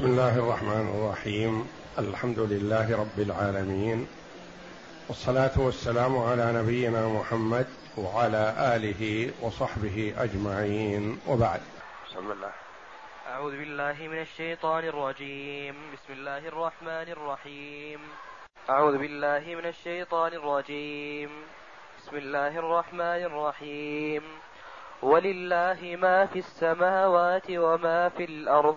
بسم الله الرحمن الرحيم. الحمد لله رب العالمين. والصلاة والسلام على نبينا محمد وعلى آله وصحبه أجمعين. وبعد. بسم الله. أعوذ بالله من الشيطان الرجيم. بسم الله الرحمن الرحيم. أعوذ بالله من الشيطان الرجيم. بسم الله الرحمن الرحيم. ولله ما في السماوات وما في الأرض.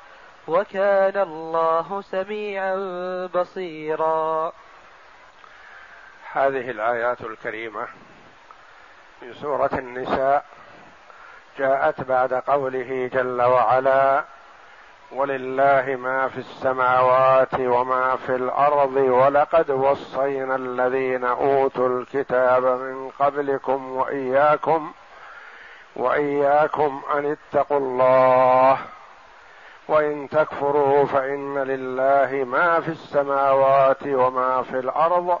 وكان الله سميعا بصيرا. هذه الآيات الكريمة من سورة النساء جاءت بعد قوله جل وعلا ولله ما في السماوات وما في الأرض ولقد وصينا الذين أوتوا الكتاب من قبلكم وإياكم وإياكم أن اتقوا الله وإن تكفروا فإن لله ما في السماوات وما في الأرض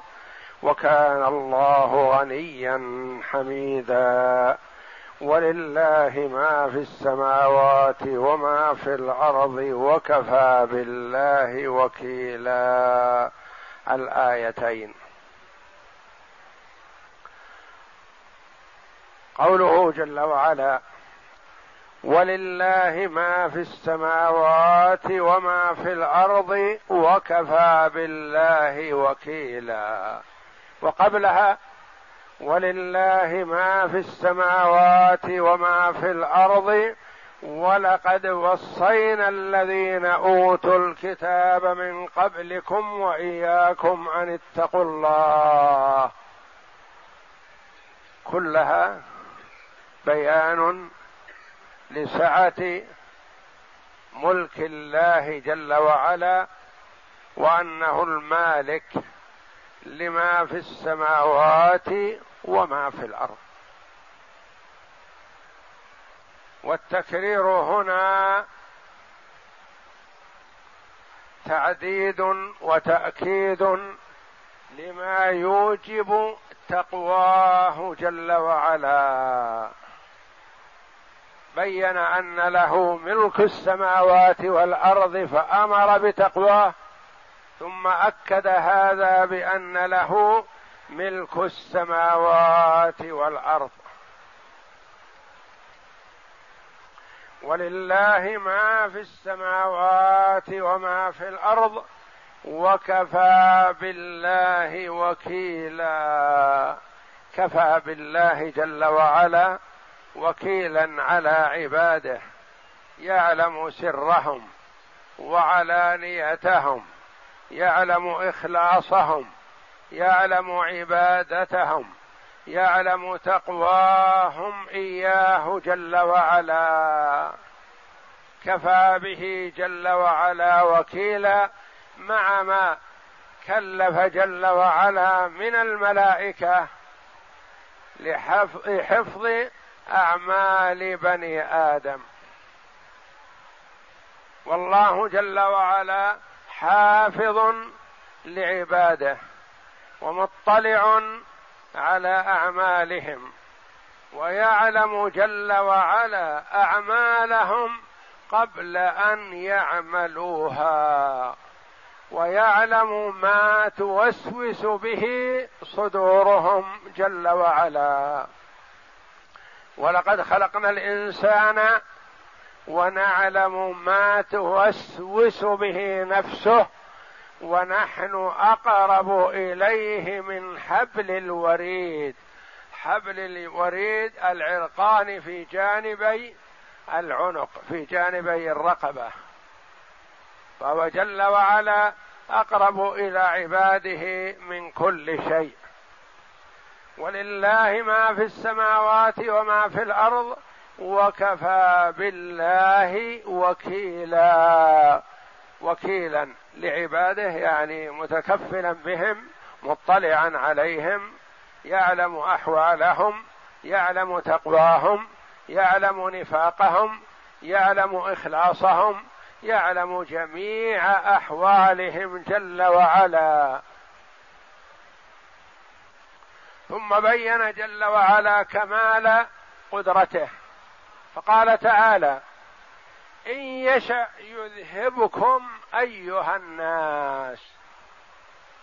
وكان الله غنيا حميدا. ولله ما في السماوات وما في الأرض وكفى بالله وكيلا. الآيتين. قوله جل وعلا ولله ما في السماوات وما في الأرض وكفى بالله وكيلا. وقبلها ولله ما في السماوات وما في الأرض ولقد وصينا الذين أوتوا الكتاب من قبلكم وإياكم أن اتقوا الله. كلها بيان لسعة ملك الله جل وعلا وأنه المالك لما في السماوات وما في الأرض. والتكرير هنا تعديد وتأكيد لما يوجب تقواه جل وعلا. بين أن له ملك السماوات والأرض فأمر بتقواه ثم أكد هذا بأن له ملك السماوات والأرض. ولله ما في السماوات وما في الأرض وكفى بالله وكيلا. كفى بالله جل وعلا. وكيلا على عباده يعلم سرهم وعلانيتهم يعلم إخلاصهم يعلم عبادتهم يعلم تقواهم إياه جل وعلا. كفى به جل وعلا وكيلا مع ما كلف جل وعلا من الملائكة لحفظ أعمال بني آدم. والله جل وعلا حافظ لعباده ومطلع على أعمالهم ويعلم جل وعلا أعمالهم قبل أن يعملوها ويعلم ما توسوس به صدورهم جل وعلا. ولقد خلقنا الإنسان ونعلم ما توسوس به نفسه ونحن أقرب إليه من حبل الوريد. حبل الوريد العرقان في جانبي العنق في جانبي الرقبة. فهو جل وعلا أقرب إلى عباده من كل شيء. ولله ما في السماوات وما في الأرض وكفى بالله وكيلا. وكيلا لعباده يعني متكفلا بهم مطلعا عليهم يعلم أحوالهم يعلم تقواهم يعلم نفاقهم يعلم إخلاصهم يعلم جميع أحوالهم جل وعلا. ثم بين جل وعلا كمال قدرته. فقال تعالى إن يشأ يذهبكم أيها الناس.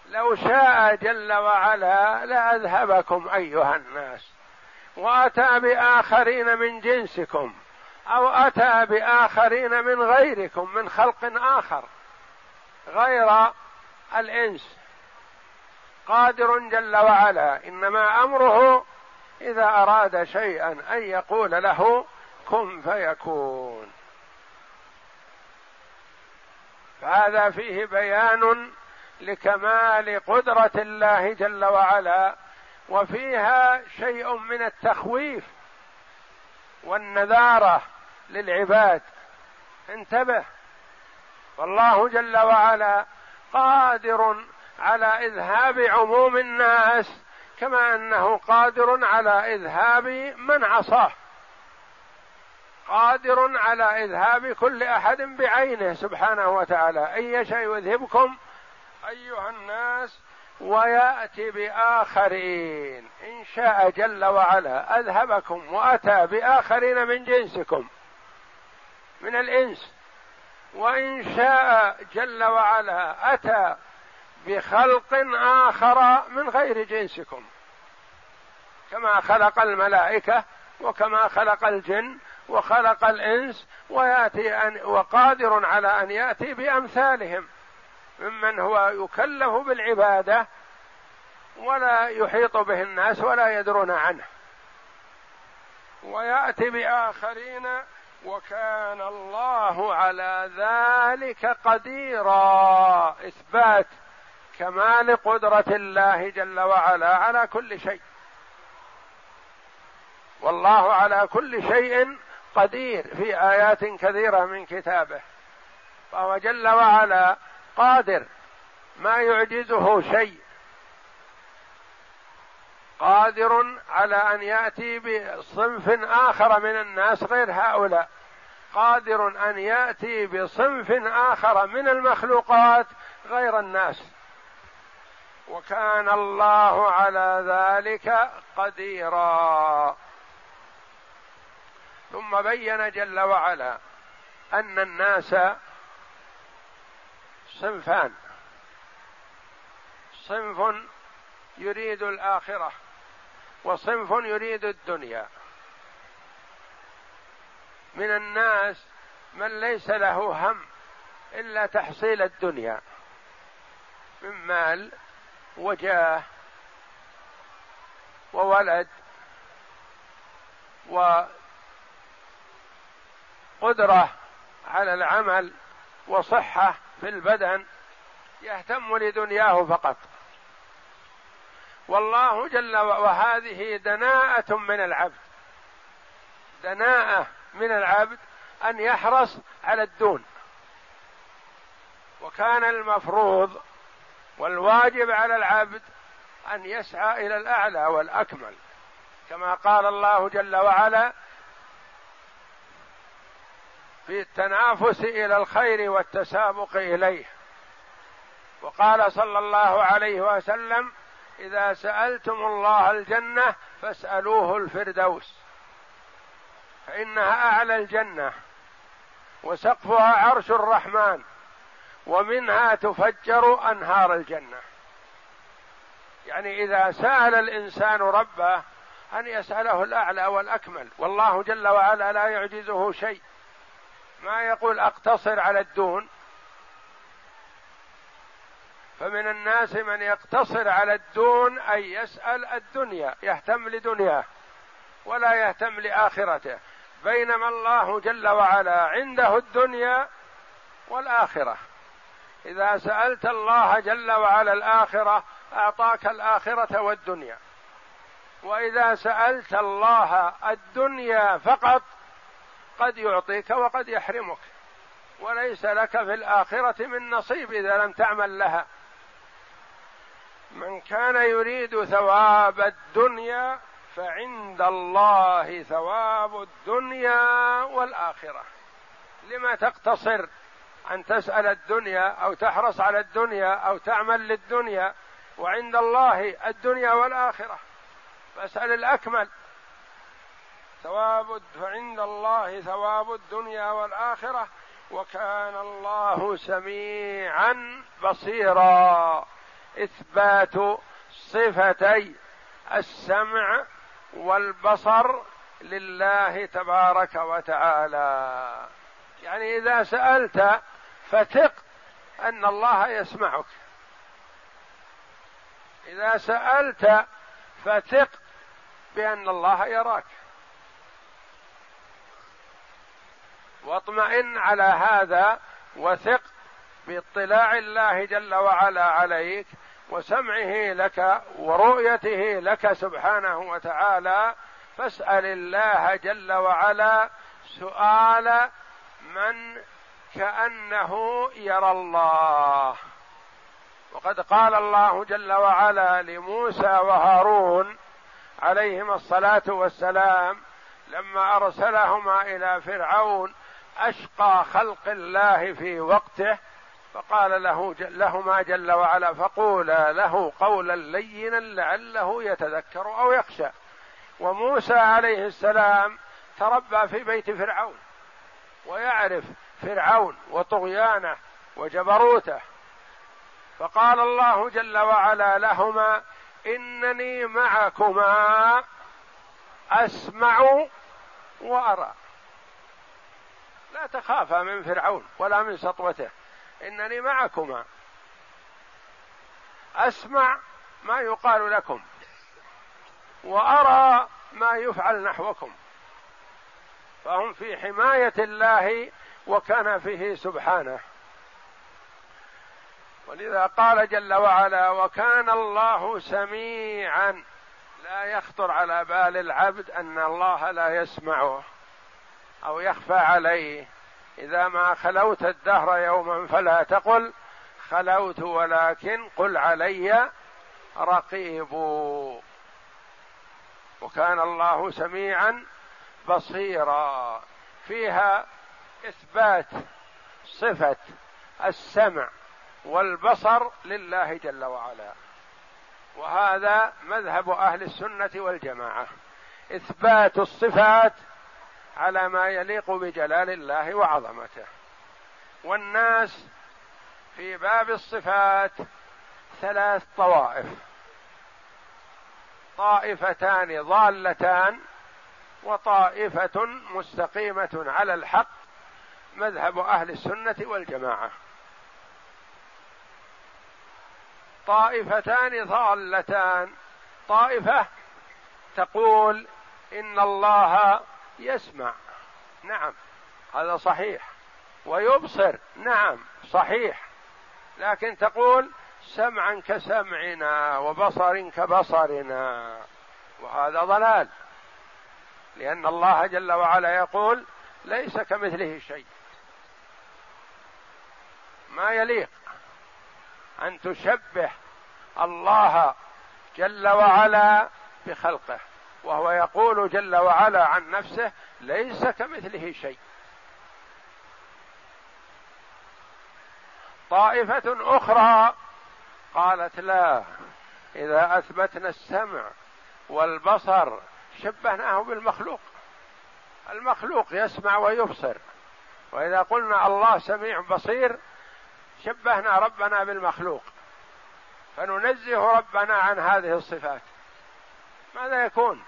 لو شاء جل وعلا لأذهبكم أيها الناس. وأتى بآخرين من جنسكم أو أتى بآخرين من غيركم من خلق آخر غير الإنس. قادر جل وعلا إنما أمره إذا أراد شيئا أن يقول له كن فيكون. فهذا فيه بيان لكمال قدرة الله جل وعلا وفيها شيء من التخويف والنذارة للعباد. انتبه والله جل وعلا قادر على إذهاب عموم الناس كما أنه قادر على إذهاب من عصاه. قادر على إذهاب كل أحد بعينه سبحانه وتعالى. ان يشاء يذهبكم أيها الناس ويأتي بآخرين. إن شاء جل وعلا أذهبكم وأتى بآخرين من جنسكم من الإنس. وإن شاء جل وعلا أتى بخلق آخر من غير جنسكم. كما خلق الملائكة وكما خلق الجن وخلق الإنس ويأتي أن وقادر على أن يأتي بأمثالهم. ممن هو يكلف بالعبادة ولا يحيط به الناس ولا يدرون عنه. ويأتي بآخرين وكان الله على ذلك قديرا. إثبات كمال قدرة الله جل وعلا على كل شيء. والله على كل شيء قدير في آيات كثيرة من كتابه. فهو جل وعلا قادر ما يعجزه شيء. قادر على أن يأتي بصنف آخر من الناس غير هؤلاء. قادر أن يأتي بصنف آخر من المخلوقات غير الناس. وكان الله على ذلك قديرا. ثم بين جل وعلا أن الناس صنفان. صنف يريد الآخرة وصنف يريد الدنيا. من الناس من ليس له هم إلا تحصيل الدنيا. من مال وجاه وولد وقدرة على العمل وصحة في البدن يهتم لدنياه فقط. والله جل وهذه دناءة من العبد. دناءة من العبد أن يحرص على الدون. وكان المفروض والواجب على العبد أن يسعى إلى الأعلى والأكمل كما قال الله جل وعلا في التنافس إلى الخير والتسابق إليه. وقال صلى الله عليه وسلم إذا سألتم الله الجنة فاسألوه الفردوس فإنها أعلى الجنة وسقفها عرش الرحمن. ومنها تفجر أنهار الجنة. يعني إذا سأل الإنسان ربه أن يسأله الأعلى والأكمل والله جل وعلا لا يعجزه شيء. ما يقول أقتصر على الدون فمن الناس من يقتصر على الدون أن يسأل الدنيا يهتم لدنياه ولا يهتم لآخرته. بينما الله جل وعلا عنده الدنيا والآخرة. إذا سألت الله جل وعلا الآخرة أعطاك الآخرة والدنيا. وإذا سألت الله الدنيا فقط قد يعطيك وقد يحرمك. وليس لك في الآخرة من نصيب إذا لم تعمل لها. من كان يريد ثواب الدنيا فعند الله ثواب الدنيا والآخرة. لما تقتصر أن تسأل الدنيا أو تحرص على الدنيا أو تعمل للدنيا وعند الله الدنيا والآخرة. فاسأل الأكمل. ثواب فعند الله ثواب الدنيا والآخرة وكان الله سميعا بصيرا. إثبات صفتي السمع والبصر لله تبارك وتعالى. يعني إذا سألت فثق أن الله يسمعك. إذا سألت فثق بأن الله يراك. واطمئن على هذا وثق باطلاع الله جل وعلا عليك وسمعه لك ورؤيته لك سبحانه وتعالى. فاسأل الله جل وعلا سؤال من كأنه يرى الله. وقد قال الله جل وعلا لموسى وهارون عليهما الصلاة والسلام لما أرسلهما إلى فرعون أشقى خلق الله في وقته فقال له لهما جل وعلا فقولا له قولا لينا لعله يتذكر أو يخشى. وموسى عليه السلام تربى في بيت فرعون ويعرف فرعون وطغيانه وجبروته. فقال الله جل وعلا لهما إنني معكما أسمع وأرى. لا تخافا من فرعون ولا من سطوته. إنني معكما. أسمع ما يقال لكم وأرى ما يفعل نحوكم. فهم في حماية الله وكنفه سبحانه. ولذا قال جل وعلا وكان الله سميعا. لا يخطر على بال العبد أن الله لا يسمعه أو يخفى عليه. إذا ما خلوت الدهر يوما فلا تقل خلوت ولكن قل علي رقيب. وكان الله سميعا بصيرا. فيها إثبات صفة السمع والبصر لله جل وعلا. وهذا مذهب أهل السنة والجماعة. إثبات الصفات على ما يليق بجلال الله وعظمته. والناس في باب الصفات ثلاث طوائف. طائفتان ضالتان وطائفة مستقيمة على الحق مذهب أهل السنة والجماعة. طائفتان ضالتان. طائفة تقول إن الله يسمع. نعم هذا صحيح. ويبصر. نعم صحيح. لكن تقول سمعا كسمعنا وبصر كبصرنا. وهذا ضلال. لأن الله جل وعلا يقول ليس كمثله شيء. ما يليق أن تشبه الله جل وعلا بخلقه وهو يقول جل وعلا عن نفسه ليس كمثله شيء. طائفة أخرى قالت لا إذا أثبتنا السمع والبصر شبهناه بالمخلوق. المخلوق يسمع ويبصر وإذا قلنا الله سميع بصير شبهنا ربنا بالمخلوق. فننزه ربنا عن هذه الصفات. ماذا يكون؟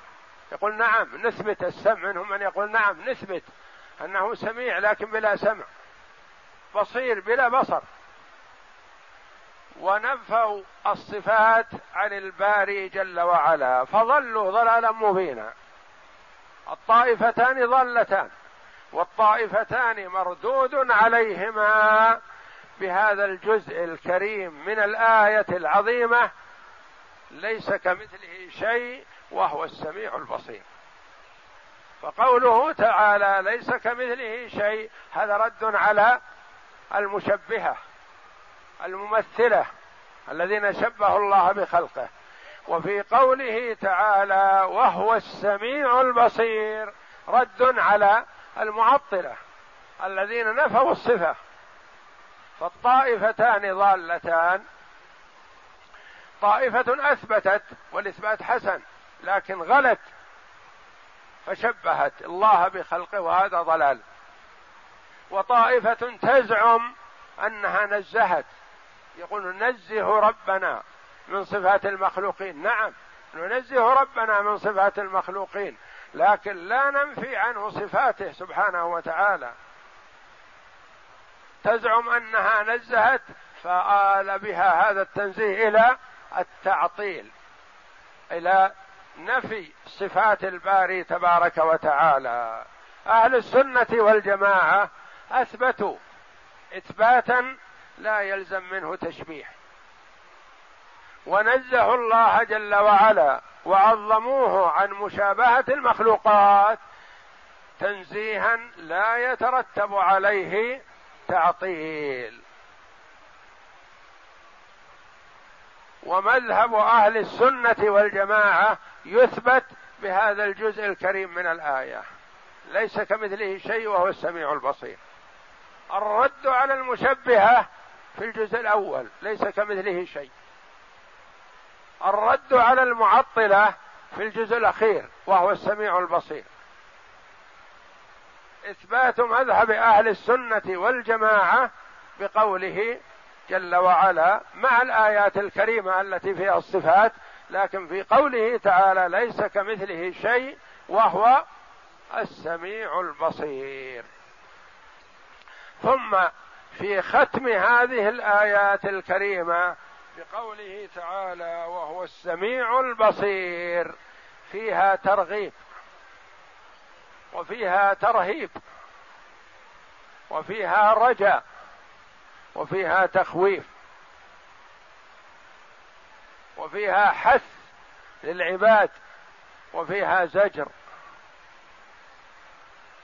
يقول نعم نثبت السمع منهم من يقول نعم نثبت أنه سميع لكن بلا سمع. بصير بلا بصر. ونفوا الصفات عن الباري جل وعلا فضلوا ضلالا مبينا. الطائفتان ضلتان والطائفتان مردود عليهما. بهذا الجزء الكريم من الآية العظيمة ليس كمثله شيء وهو السميع البصير. فقوله تعالى ليس كمثله شيء هذا رد على المشبهة الممثلة الذين شبهوا الله بخلقه. وفي قوله تعالى وهو السميع البصير رد على المعطلة الذين نفوا الصفة. فالطائفتان ضالتان. طائفة أثبتت والإثبات حسن لكن غلت فشبهت. الله بخلقه وهذا ضلال. وطائفة تزعم أنها نزهت. يقول ننزه ربنا من صفات المخلوقين. نعم ننزه ربنا من صفات المخلوقين لكن لا ننفي عنه صفاته سبحانه وتعالى. تزعم أنها نزهت فآل بها هذا التنزيه إلى التعطيل إلى نفي صفات الباري تبارك وتعالى. أهل السنة والجماعة أثبتوا إثباتا لا يلزم منه تشبيه. ونزهوا الله جل وعلا وعظموه عن مشابهة المخلوقات تنزيها لا يترتب عليه تعطيل. ومذهب أهل السنة والجماعة يثبت بهذا الجزء الكريم من الآية. ليس كمثله شيء وهو السميع البصير. الرد على المشبهة في الجزء الأول ليس كمثله شيء. الرد على المعطلة في الجزء الأخير وهو السميع البصير. إثبات مذهب أهل السنة والجماعة بقوله جل وعلا مع الآيات الكريمة التي فيها الصفات لكن في قوله تعالى ليس كمثله شيء وهو السميع البصير. ثم في ختم هذه الآيات الكريمة بقوله تعالى وهو السميع البصير فيها ترغيب. وفيها ترهيب وفيها رجاء وفيها تخويف وفيها حث للعباد وفيها زجر.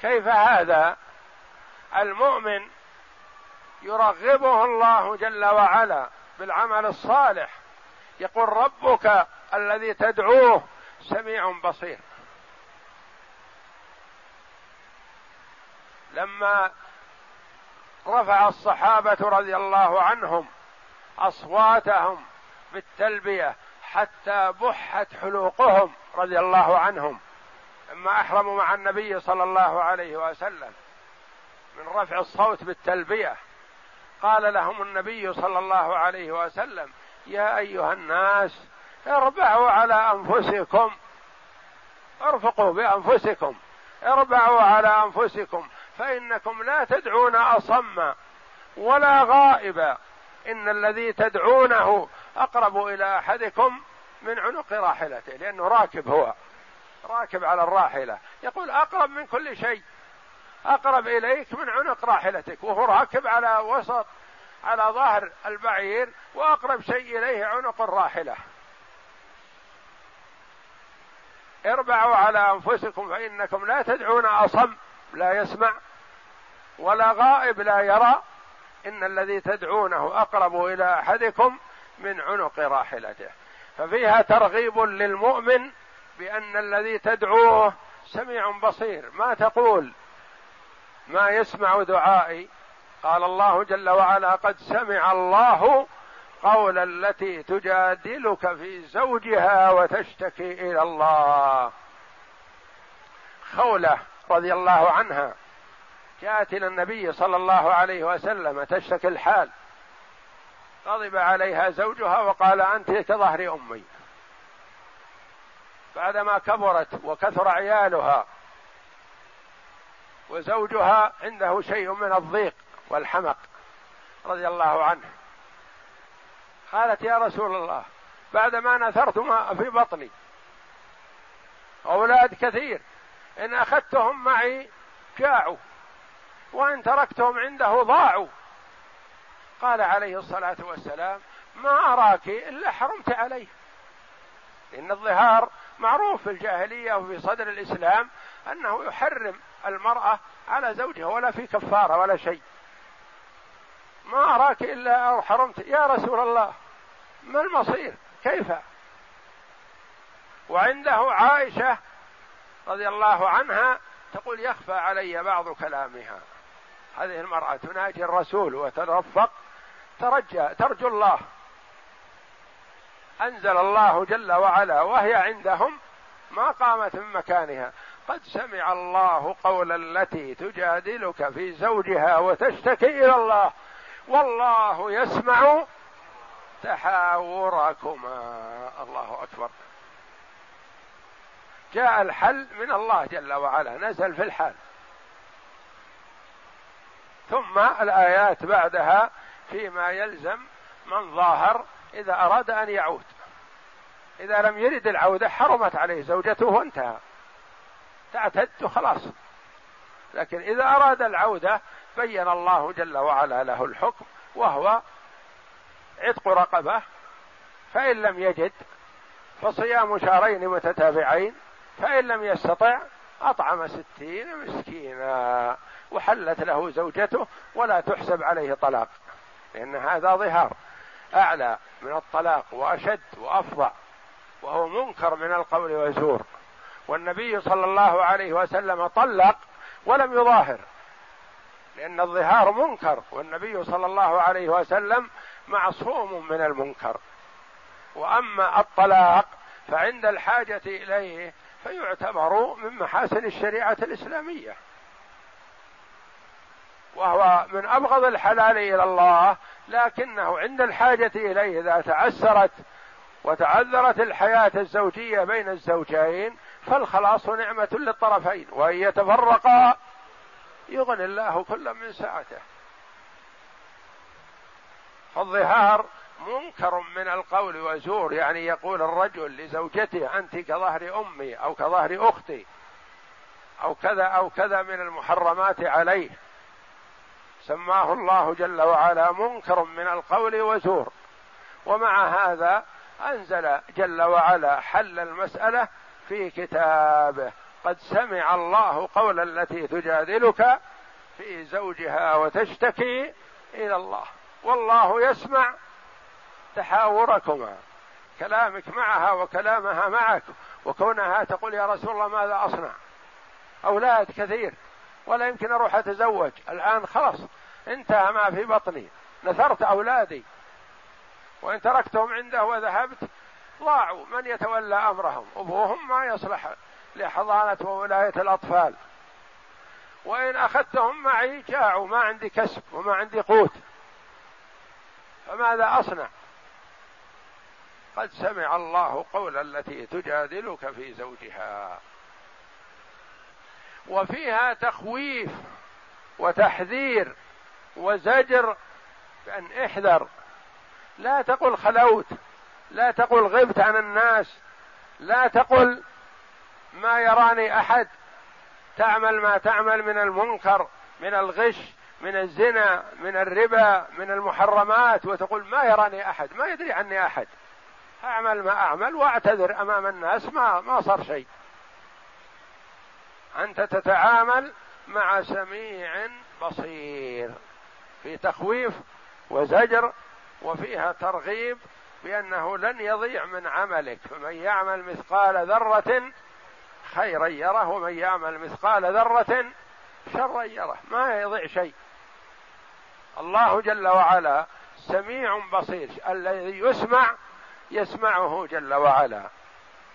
كيف هذا؟ المؤمن يرغبه الله جل وعلا بالعمل الصالح. يقول ربك الذي تدعوه سميع بصير. لما رفع الصحابة رضي الله عنهم أصواتهم بالتلبية حتى بحت حلوقهم رضي الله عنهم لما أحرموا مع النبي صلى الله عليه وسلم من رفع الصوت بالتلبية قال لهم النبي صلى الله عليه وسلم يا أيها الناس اربعوا على أنفسكم ارفقوا بأنفسكم اربعوا على أنفسكم فإنكم لا تدعون أصم ولا غائبا إن الذي تدعونه أقرب إلى أحدكم من عنق راحلته لأنه راكب هو راكب على الراحلة. يقول أقرب من كل شيء أقرب إليك من عنق راحلتك وهو راكب على وسط على ظهر البعير وأقرب شيء إليه عنق الراحلة. اربعوا على أنفسكم فإنكم لا تدعون أصم لا يسمع. ولا غائب لا يرى إن الذي تدعونه أقرب إلى أحدكم من عنق راحلته. ففيها ترغيب للمؤمن بأن الذي تدعوه سميع بصير. ما تقول؟ ما يسمع دعائي. قال الله جل وعلا قد سمع الله قول التي تجادلك في زوجها وتشتكي إلى الله. خولة رضي الله عنها. جاءت إلى النبي صلى الله عليه وسلم تشتكي الحال. غضب عليها زوجها وقال أنت كظهر أمي. بعدما كبرت وكثر عيالها وزوجها عنده شيء من الضيق والحمق رضي الله عنه. قالت يا رسول الله بعدما نثرت ما في بطني. أولاد كثير إن أخذتهم معي جاعوا. وإن تركتهم عنده ضاعوا. قال عليه الصلاة والسلام ما أراك إلا حرمت عليه. إن الظهار معروف في الجاهلية وفي صدر الإسلام أنه يحرم المرأة على زوجها ولا في كفارة ولا شيء. ما أراك إلا أو حرمت. يا رسول الله ما المصير؟ كيف؟ وعنده عائشة رضي الله عنها تقول يخفى علي بعض كلامها. هذه المرأة تناجي الرسول وترفق ترجى ترجو الله. أنزل الله جل وعلا وهي عندهم ما قامت من مكانها. قد سمع الله قول التي تجادلك في زوجها وتشتكي إلى الله. والله يسمع تحاوركما. الله أكبر. جاء الحل من الله جل وعلا. نزل في الحال. ثم الآيات بعدها فيما يلزم من ظاهر إذا أراد أن يعود. إذا لم يرد العودة حرمت عليه زوجته وانتهى تعتد خلاص. لكن إذا أراد العودة بين الله جل وعلا له الحكم وهو عتق رقبة فإن لم يجد فصيام شهرين متتابعين فإن لم يستطع أطعم ستين مسكينا. وحلت له زوجته ولا تحسب عليه طلاق. لأن هذا ظهار أعلى من الطلاق وأشد وأفظع وهو منكر من القول وزور. والنبي صلى الله عليه وسلم طلق ولم يظاهر لأن الظهار منكر والنبي صلى الله عليه وسلم معصوم من المنكر. وأما الطلاق فعند الحاجة إليه فيعتبر من محاسن الشريعة الإسلامية. وهو من أبغض الحلال إلى الله لكنه عند الحاجة إليه إذا تعسرت وتعذرت الحياة الزوجية بين الزوجين فالخلاص نعمة للطرفين وإن يتفرقا يغني الله كل من سعته. فالظهار منكر من القول وزور يعني يقول الرجل لزوجته أنت كظهر أمي أو كظهر أختي أو كذا أو كذا من المحرمات عليه. سماه الله جل وعلا منكر من القول وزور. ومع هذا أنزل جل وعلا حل المسألة في كتابه. قد سمع الله قول التي تجادلك في زوجها وتشتكي إلى الله. والله يسمع تحاوركما كلامك معها وكلامها معك وكونها تقول يا رسول الله ماذا أصنع؟ أولاد كثير ولا يمكن أروح أتزوج. الآن خلاص انتهى ما في بطني. نثرت أولادي. وإن تركتهم عنده وذهبت ضاعوا. من يتولى أمرهم؟ أبوهم ما يصلح لحضانة وولاية الأطفال. وإن أخذتهم معي جاعوا. ما عندي كسب وما عندي قوت. فماذا أصنع؟ قد سمع الله قول التي تجادلك في زوجها. وفيها تخويف وتحذير. وزجر بأن احذر. لا تقل خلوت لا تقل غبت عن الناس لا تقل ما يراني أحد. تعمل ما تعمل من المنكر من الغش من الزنا من الربا من المحرمات وتقول ما يراني أحد ما يدري عني أحد. أعمل ما أعمل وأعتذر أمام الناس ما ما صار شيء. أنت تتعامل مع سميع بصير. في تخويف وزجر وفيها ترغيب بأنه لن يضيع من عملك. فمن يعمل مثقال ذرة خيرا يره ومن يعمل مثقال ذرة شرا يره. ما يضيع شيء. الله جل وعلا سميع بصير. الذي يسمع يسمعه جل وعلا.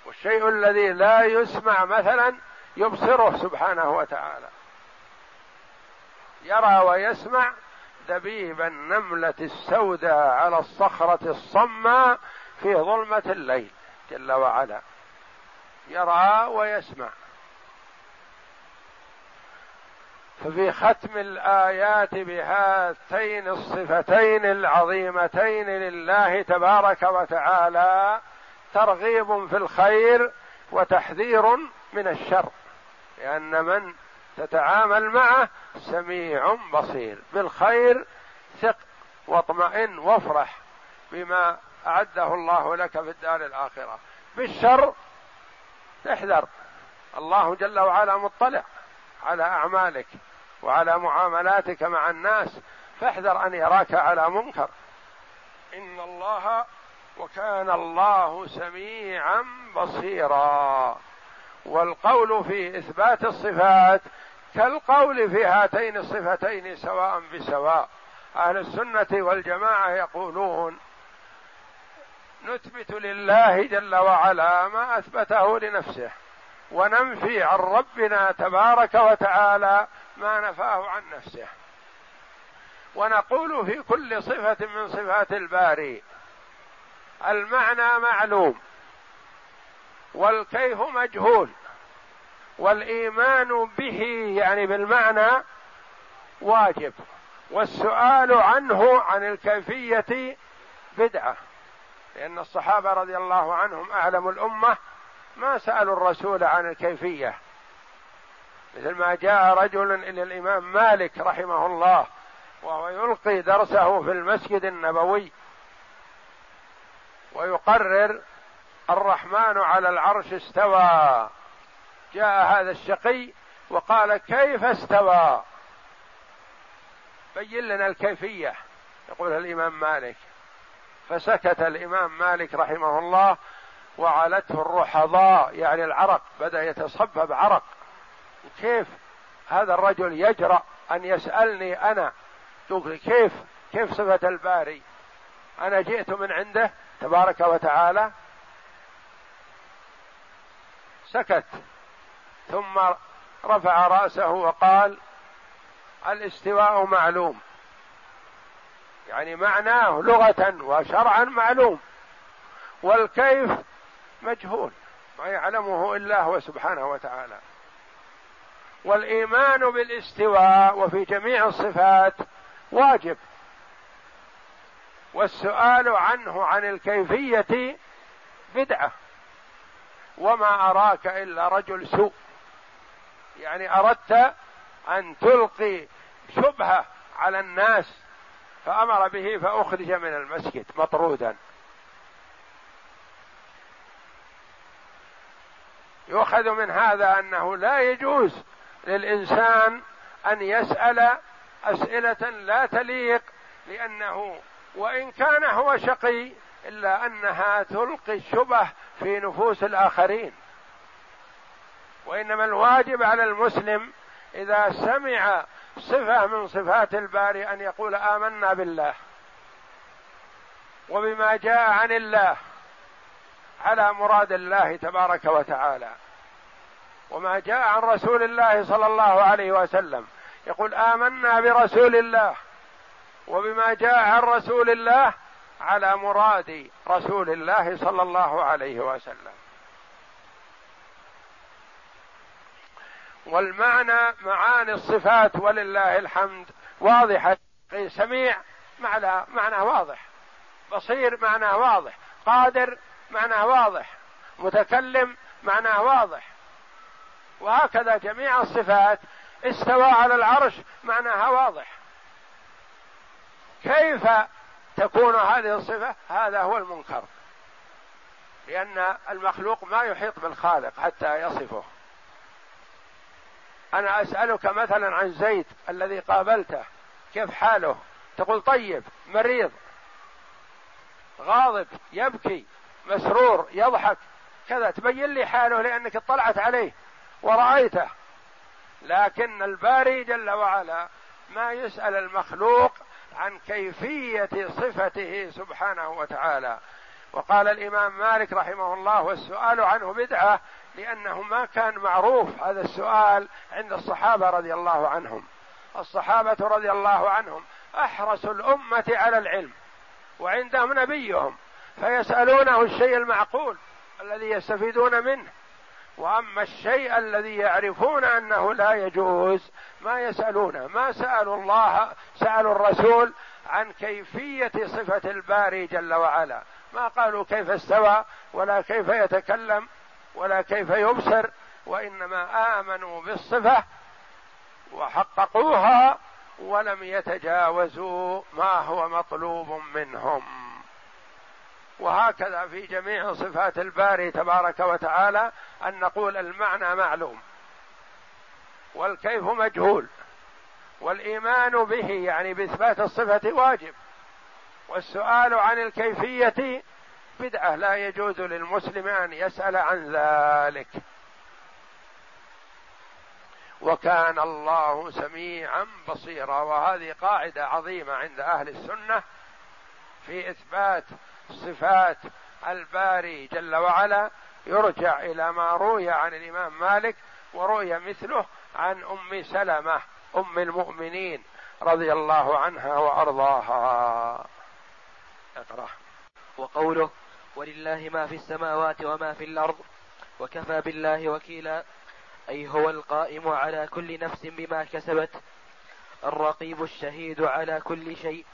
والشيء الذي لا يسمع مثلا يبصره سبحانه وتعالى. يرى ويسمع دبيب النملة السوداء على الصخرة الصماء في ظلمة الليل جل وعلا. يرى ويسمع. ففي ختم الآيات بهاتين الصفتين العظيمتين لله تبارك وتعالى ترغيب في الخير وتحذير من الشر. لأن من تتعامل معه سميع بصير. بالخير ثق واطمئن وافرح بما أعده الله لك في الدار الآخرة. بالشر احذر. الله جل وعلا مطلع على أعمالك وعلى معاملاتك مع الناس. فاحذر أن يراك على منكر. إن الله وكان الله سميعا بصيرا. والقول في إثبات الصفات كالقول في هاتين الصفتين سواء بسواء. أهل السنة والجماعة يقولون نثبت لله جل وعلا ما أثبته لنفسه وننفي عن ربنا تبارك وتعالى ما نفاه عن نفسه. ونقول في كل صفة من صفات الباري المعنى معلوم. والكيف مجهول. والإيمان به يعني بالمعنى واجب. والسؤال عنه عن الكيفية بدعة. لأن الصحابة رضي الله عنهم أعلم الأمة ما سألوا الرسول عن الكيفية. مثل ما جاء رجل إلى الإمام مالك رحمه الله وهو يلقي درسه في المسجد النبوي ويقرر الرحمن على العرش استوى. جاء هذا الشقي وقال كيف استوى؟ بين لنا الكيفية يقول الإمام مالك. فسكت الإمام مالك رحمه الله وعلته الرحضاء يعني العرق بدأ يتصبب عرق. كيف هذا الرجل يجرأ أن يسألني أنا؟ كيف؟ كيف صفة الباري؟ أنا جئت من عنده تبارك وتعالى سكت. ثم رفع رأسه وقال الاستواء معلوم. يعني معناه لغة وشرعا معلوم. والكيف مجهول ما يعلمه إلا هو سبحانه وتعالى. والإيمان بالاستواء وفي جميع الصفات واجب. والسؤال عنه عن الكيفية بدعة. وما أراك إلا رجل سوء. يعني أردت أن تلقي شبهة على الناس فأمر به فأخرج من المسجد مطرودا. يؤخذ من هذا أنه لا يجوز للإنسان أن يسأل أسئلة لا تليق لأنه وإن كان هو شقي إلا أنها تلقي الشبه في نفوس الآخرين. وإنما الواجب على المسلم إذا سمع صفة من صفات الباري أن يقول آمنا بالله وبما جاء عن الله على مراد الله تبارك وتعالى. وما جاء عن رسول الله صلى الله عليه وسلم يقول آمنا برسول الله وبما جاء عن رسول الله على مراد رسول الله صلى الله عليه وسلم. والمعنى معاني الصفات ولله الحمد واضحة. سميع معنى واضح. بصير معنى واضح. قادر معنى واضح. متكلم معنى واضح. وهكذا جميع الصفات استوى على العرش معناها واضح. كيف تكون هذه الصفة هذا هو المنكر. لأن المخلوق ما يحيط بالخالق حتى يصفه. أنا أسألك مثلا عن زيد الذي قابلته كيف حاله؟ تقول طيب مريض غاضب يبكي مسرور يضحك كذا. تبين لي حاله لأنك اطلعت عليه ورأيته. لكن الباري جل وعلا ما يسأل المخلوق عن كيفية صفته سبحانه وتعالى. وقال الإمام مالك رحمه الله والسؤال عنه بدعة لأنه ما كان معروف هذا السؤال عند الصحابة رضي الله عنهم. الصحابة رضي الله عنهم أحرص الأمة على العلم وعندهم نبيهم فيسألونه الشيء المعقول الذي يستفيدون منه. وأما الشيء الذي يعرفون أنه لا يجوز ما يسالونه ما سألوا الله سألوا الرسول عن كيفية صفة الباري جل وعلا. ما قالوا كيف استوى ولا كيف يتكلم ولا كيف يبصر وإنما آمنوا بالصفة وحققوها ولم يتجاوزوا ما هو مطلوب منهم. وهكذا في جميع صفات الباري تبارك وتعالى أن نقول المعنى معلوم والكيف مجهول والإيمان به يعني بإثبات الصفة واجب والسؤال عن الكيفية بدعة لا يجوز للمسلم أن يسأل عن ذلك وكان الله سميعا بصيرا وهذه قاعدة عظيمة عند أهل السنة في إثبات صفات الباري جل وعلا يرجع إلى ما روي عن الإمام مالك وروي مثله عن أم سلمة أم المؤمنين رضي الله عنها وأرضاها. اقرأ. وقوله ولله ما في السماوات وما في الأرض وكفى بالله وكيلا. أي هو القائم على كل نفس بما كسبت الرقيب الشهيد على كل شيء.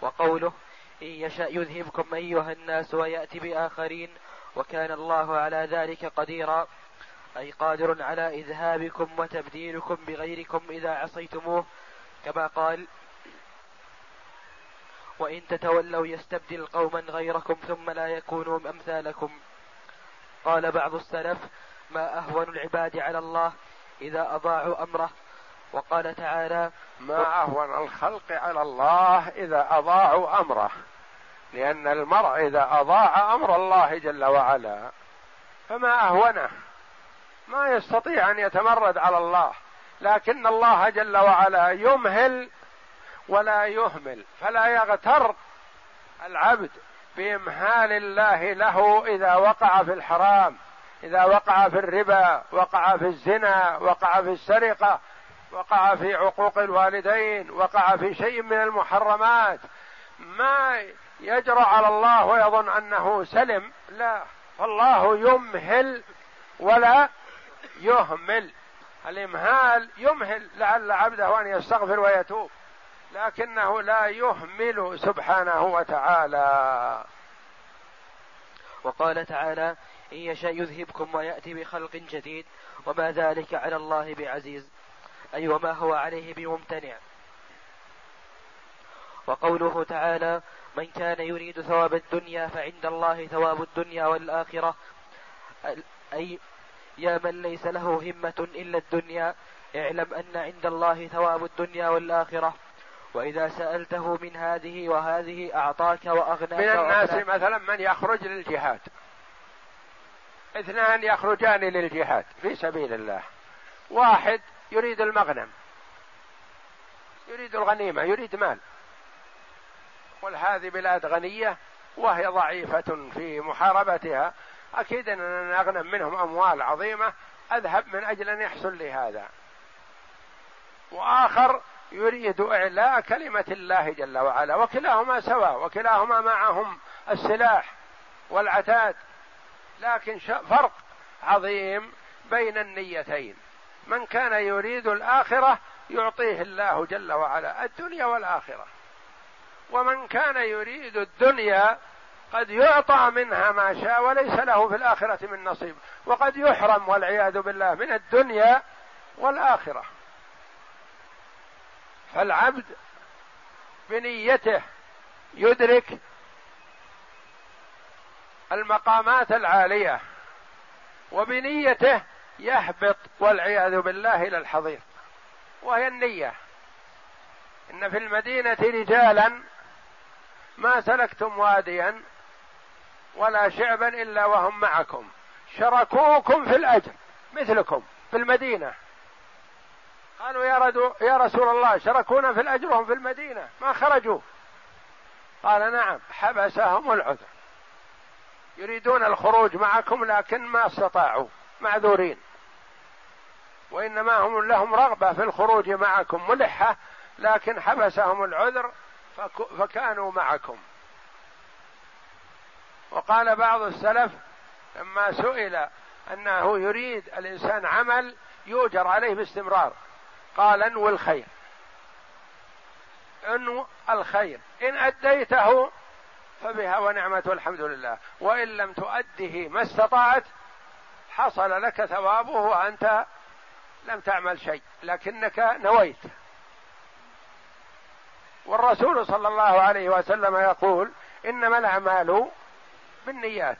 وقوله ان يشا يذهبكم أيها الناس ويأتي بآخرين وكان الله على ذلك قديرا. أي قادر على إذهابكم وتبديلكم بغيركم إذا عصيتموه. كما قال وإن تتولوا يستبدل قوما غيركم ثم لا يكونوا أمثالكم. قال بعض السلف ما أهون العباد على الله إذا أضاعوا أمره. وقال تعالى ما أهون الخلق على الله إذا أضاعوا أمره. لأن المرء إذا أضاع أمر الله جل وعلا فما أهونه. ما يستطيع أن يتمرد على الله. لكن الله جل وعلا يمهل ولا يهمل. فلا يغتر العبد بإمهال الله له إذا وقع في الحرام إذا وقع في الربا وقع في الزنا وقع في السرقة. وقع في عقوق الوالدين وقع في شيء من المحرمات. ما يجرى على الله ويظن أنه سلم لا. فالله يمهل ولا يهمل. الإمهال يمهل لعل عبده أن يستغفر ويتوب لكنه لا يهمل سبحانه وتعالى. وقال تعالى إن يشاء يذهبكم ويأتي بخلق جديد وما ذلك على الله بعزيز. أي وما هو عليه بممتنع. وقوله تعالى من كان يريد ثواب الدنيا فعند الله ثواب الدنيا والآخرة. أي يا من ليس له همة إلا الدنيا اعلم أن عند الله ثواب الدنيا والآخرة. وإذا سألته من هذه وهذه أعطاك وأغناك من الناس وأغناك. مثلا من يخرج للجهاد. اثنان يخرجان للجهاد في سبيل الله. واحد يريد المغنم. يريد الغنيمة يريد مال. قل هذه بلاد غنية وهي ضعيفة في محاربتها. أكيد أن أغنم منهم أموال عظيمة. أذهب من أجل أن يحصل لي هذا. وآخر يريد إعلاء كلمة الله جل وعلا. وكلاهما سواء وكلاهما معهم السلاح والعتاد. لكن فرق عظيم بين النيتين. من كان يريد الآخرة يعطيه الله جل وعلا الدنيا والآخرة. ومن كان يريد الدنيا قد يعطى منها ما شاء وليس له في الآخرة من نصيب. وقد يحرم والعياذ بالله من الدنيا والآخرة. فالعبد بنيته يدرك المقامات العالية وبنيته يهبط والعياذ بالله إلى الحضيض. وهي النية. إن في المدينة رجالا ما سلكتم واديا ولا شعبا إلا وهم معكم. شركوكم في الأجر مثلكم في المدينة. قالوا يا, يا رسول الله شركونا في الأجر وهم في المدينة. ما خرجوا؟ قال نعم حبسهم العذر. يريدون الخروج معكم لكن ما استطاعوا معذورين. وإنما هم لهم رغبة في الخروج معكم ملحة لكن حبسهم العذر فكانوا معكم. وقال بعض السلف لما سئل أنه يريد الإنسان عمل يؤجر عليه باستمرار. قال أنو الخير. أنو الخير. إن أديته فبها ونعمة الحمد لله. وإن لم تؤده ما استطعت حصل لك ثوابه وأنت لم تعمل شيء لكنك نويت. والرسول صلى الله عليه وسلم يقول انما الاعمال بالنيات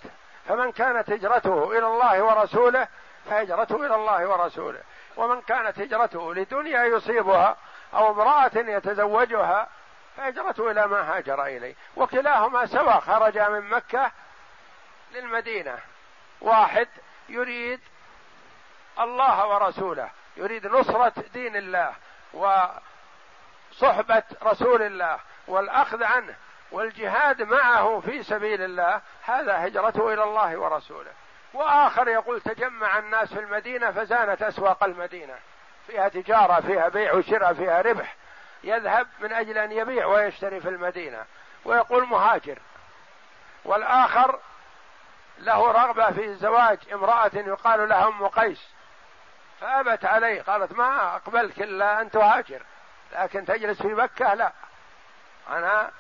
فمن كانت هجرته إلى الله ورسوله فهجرته إلى الله ورسوله. ومن كانت هجرته لدنيا يصيبها أو امرأة يتزوجها فهجرته إلى ما هاجر إليه. وكلاهما سواء خرج من مكة للمدينة. واحد يريد الله ورسوله. يريد نصرة دين الله وصحبة رسول الله والأخذ عنه والجهاد معه في سبيل الله. هذا هجرته إلى الله ورسوله. وآخر يقول تجمع الناس في المدينة فزانت أسواق المدينة. فيها تجارة فيها بيع وشراء فيها ربح. يذهب من أجل أن يبيع ويشتري في المدينة. ويقول مهاجر. والآخر له رغبة في زواج امرأة يقال لها أم قيس. فأبت عليه قالت ما أقبلك إلا أن تهاجر لكن تجلس في مكة؟ لا. أنا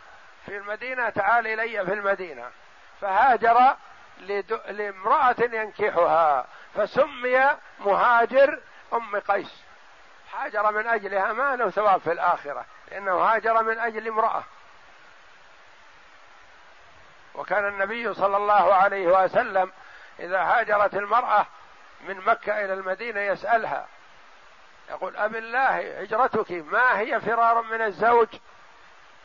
في المدينة تعال إلي في المدينة. فهاجر لامرأة ينكحها فسمي مهاجر أم قيس. هاجر من أجلها ما له ثواب في الآخرة لأنه هاجر من أجل امرأة. وكان النبي صلى الله عليه وسلم إذا هاجرت المرأة من مكة إلى المدينة يسألها يقول أب الله هجرتك؟ ما هي فرار من الزوج؟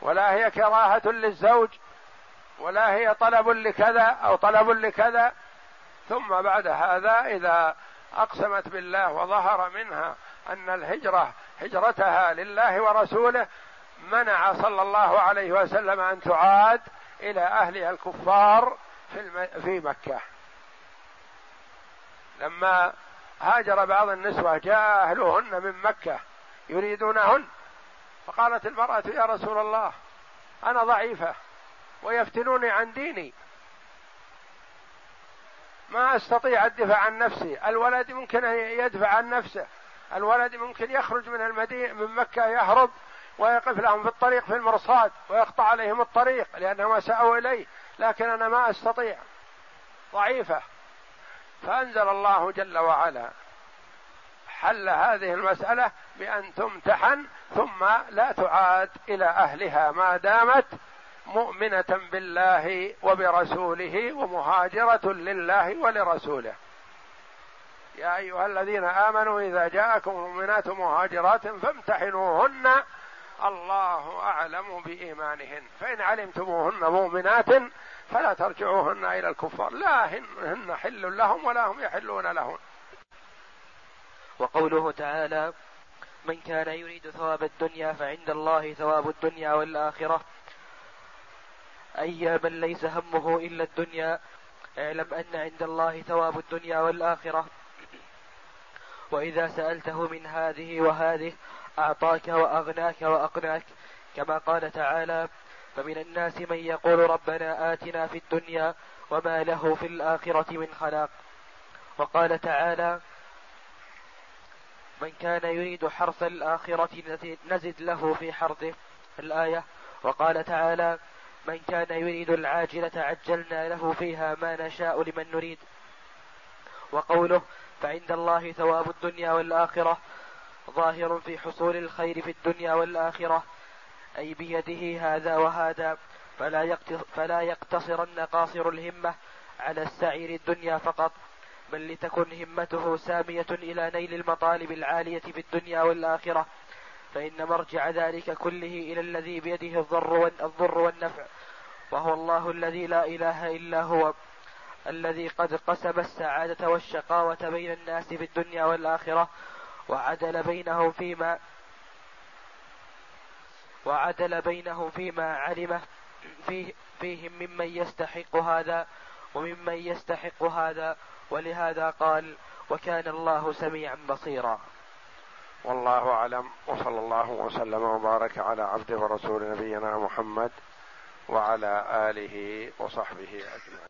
ولا هي كراهة للزوج؟ ولا هي طلب لكذا أو طلب لكذا؟ ثم بعد هذا إذا أقسمت بالله وظهر منها أن الهجرة هجرتها لله ورسوله منع صلى الله عليه وسلم أن تعاد إلى أهلها الكفار في, مكة. لما هاجر بعض النسوة جاء أهلهن من مكة يريدونهن. فقالت المرأة يا رسول الله أنا ضعيفة ويفتنوني عن ديني. ما أستطيع الدفاع عن نفسي. الولد ممكن أن يدفع عن نفسه. الولد ممكن يخرج من المدينة من مكة يهرب ويقف لهم في الطريق في المرصاد ويقطع عليهم الطريق لأنهم سأوا إليه. لكن أنا ما أستطيع. ضعيفة. فأنزل الله جل وعلا حل هذه المسألة بأن تمتحن ثم لا تعاد إلى أهلها ما دامت مؤمنة بالله وبرسوله ومهاجرة لله ولرسوله. يا أيها الذين آمنوا إذا جاءكم مؤمنات مهاجرات فامتحنوهن. الله أعلم بإيمانهن. فإن علمتموهن مؤمنات فلا ترجعوهن إلى الكفار. لا هن, حل لهم ولا هم يحلون لهن وقوله تعالى من كان يريد ثواب الدنيا فعند الله ثواب الدنيا والآخرة. أي من ليس همه إلا الدنيا. اعلم أن عند الله ثواب الدنيا والآخرة. وإذا سألته من هذه وهذه أعطاك وأغناك وأقناك كما قال تعالى فمن الناس من يقول ربنا آتنا في الدنيا وما له في الآخرة من خلاق. وقال تعالى من كان يريد حرث الآخرة نزد له في حرثه. الآية. وقال تعالى من كان يريد العاجلة عجلنا له فيها ما نشاء لمن نريد. وقوله فعند الله ثواب الدنيا والآخرة ظاهر في حصول الخير في الدنيا والآخرة. أي بيده هذا وهذا فلا فلا يقتصرن قاصر الهمة على السعير الدنيا فقط بل لتكن همته سامية إلى نيل المطالب العالية في الدنيا والآخرة. فإن مرجع ذلك كله إلى الذي بيده الضر والنفع وهو الله الذي لا إله إلا هو الذي قد قسم السعادة والشقاوة بين الناس في الدنيا والآخرة وعدل بينهم فيما وعدل بينهم فيما علمه فيه فيهم ممن يستحق هذا وممن يستحق هذا ولهذا قال وكان الله سميعا بصيرا. والله أعلم وصلى الله وسلم وبارك على عبده ورسول نبينا محمد وعلى آله وصحبه أجمعين.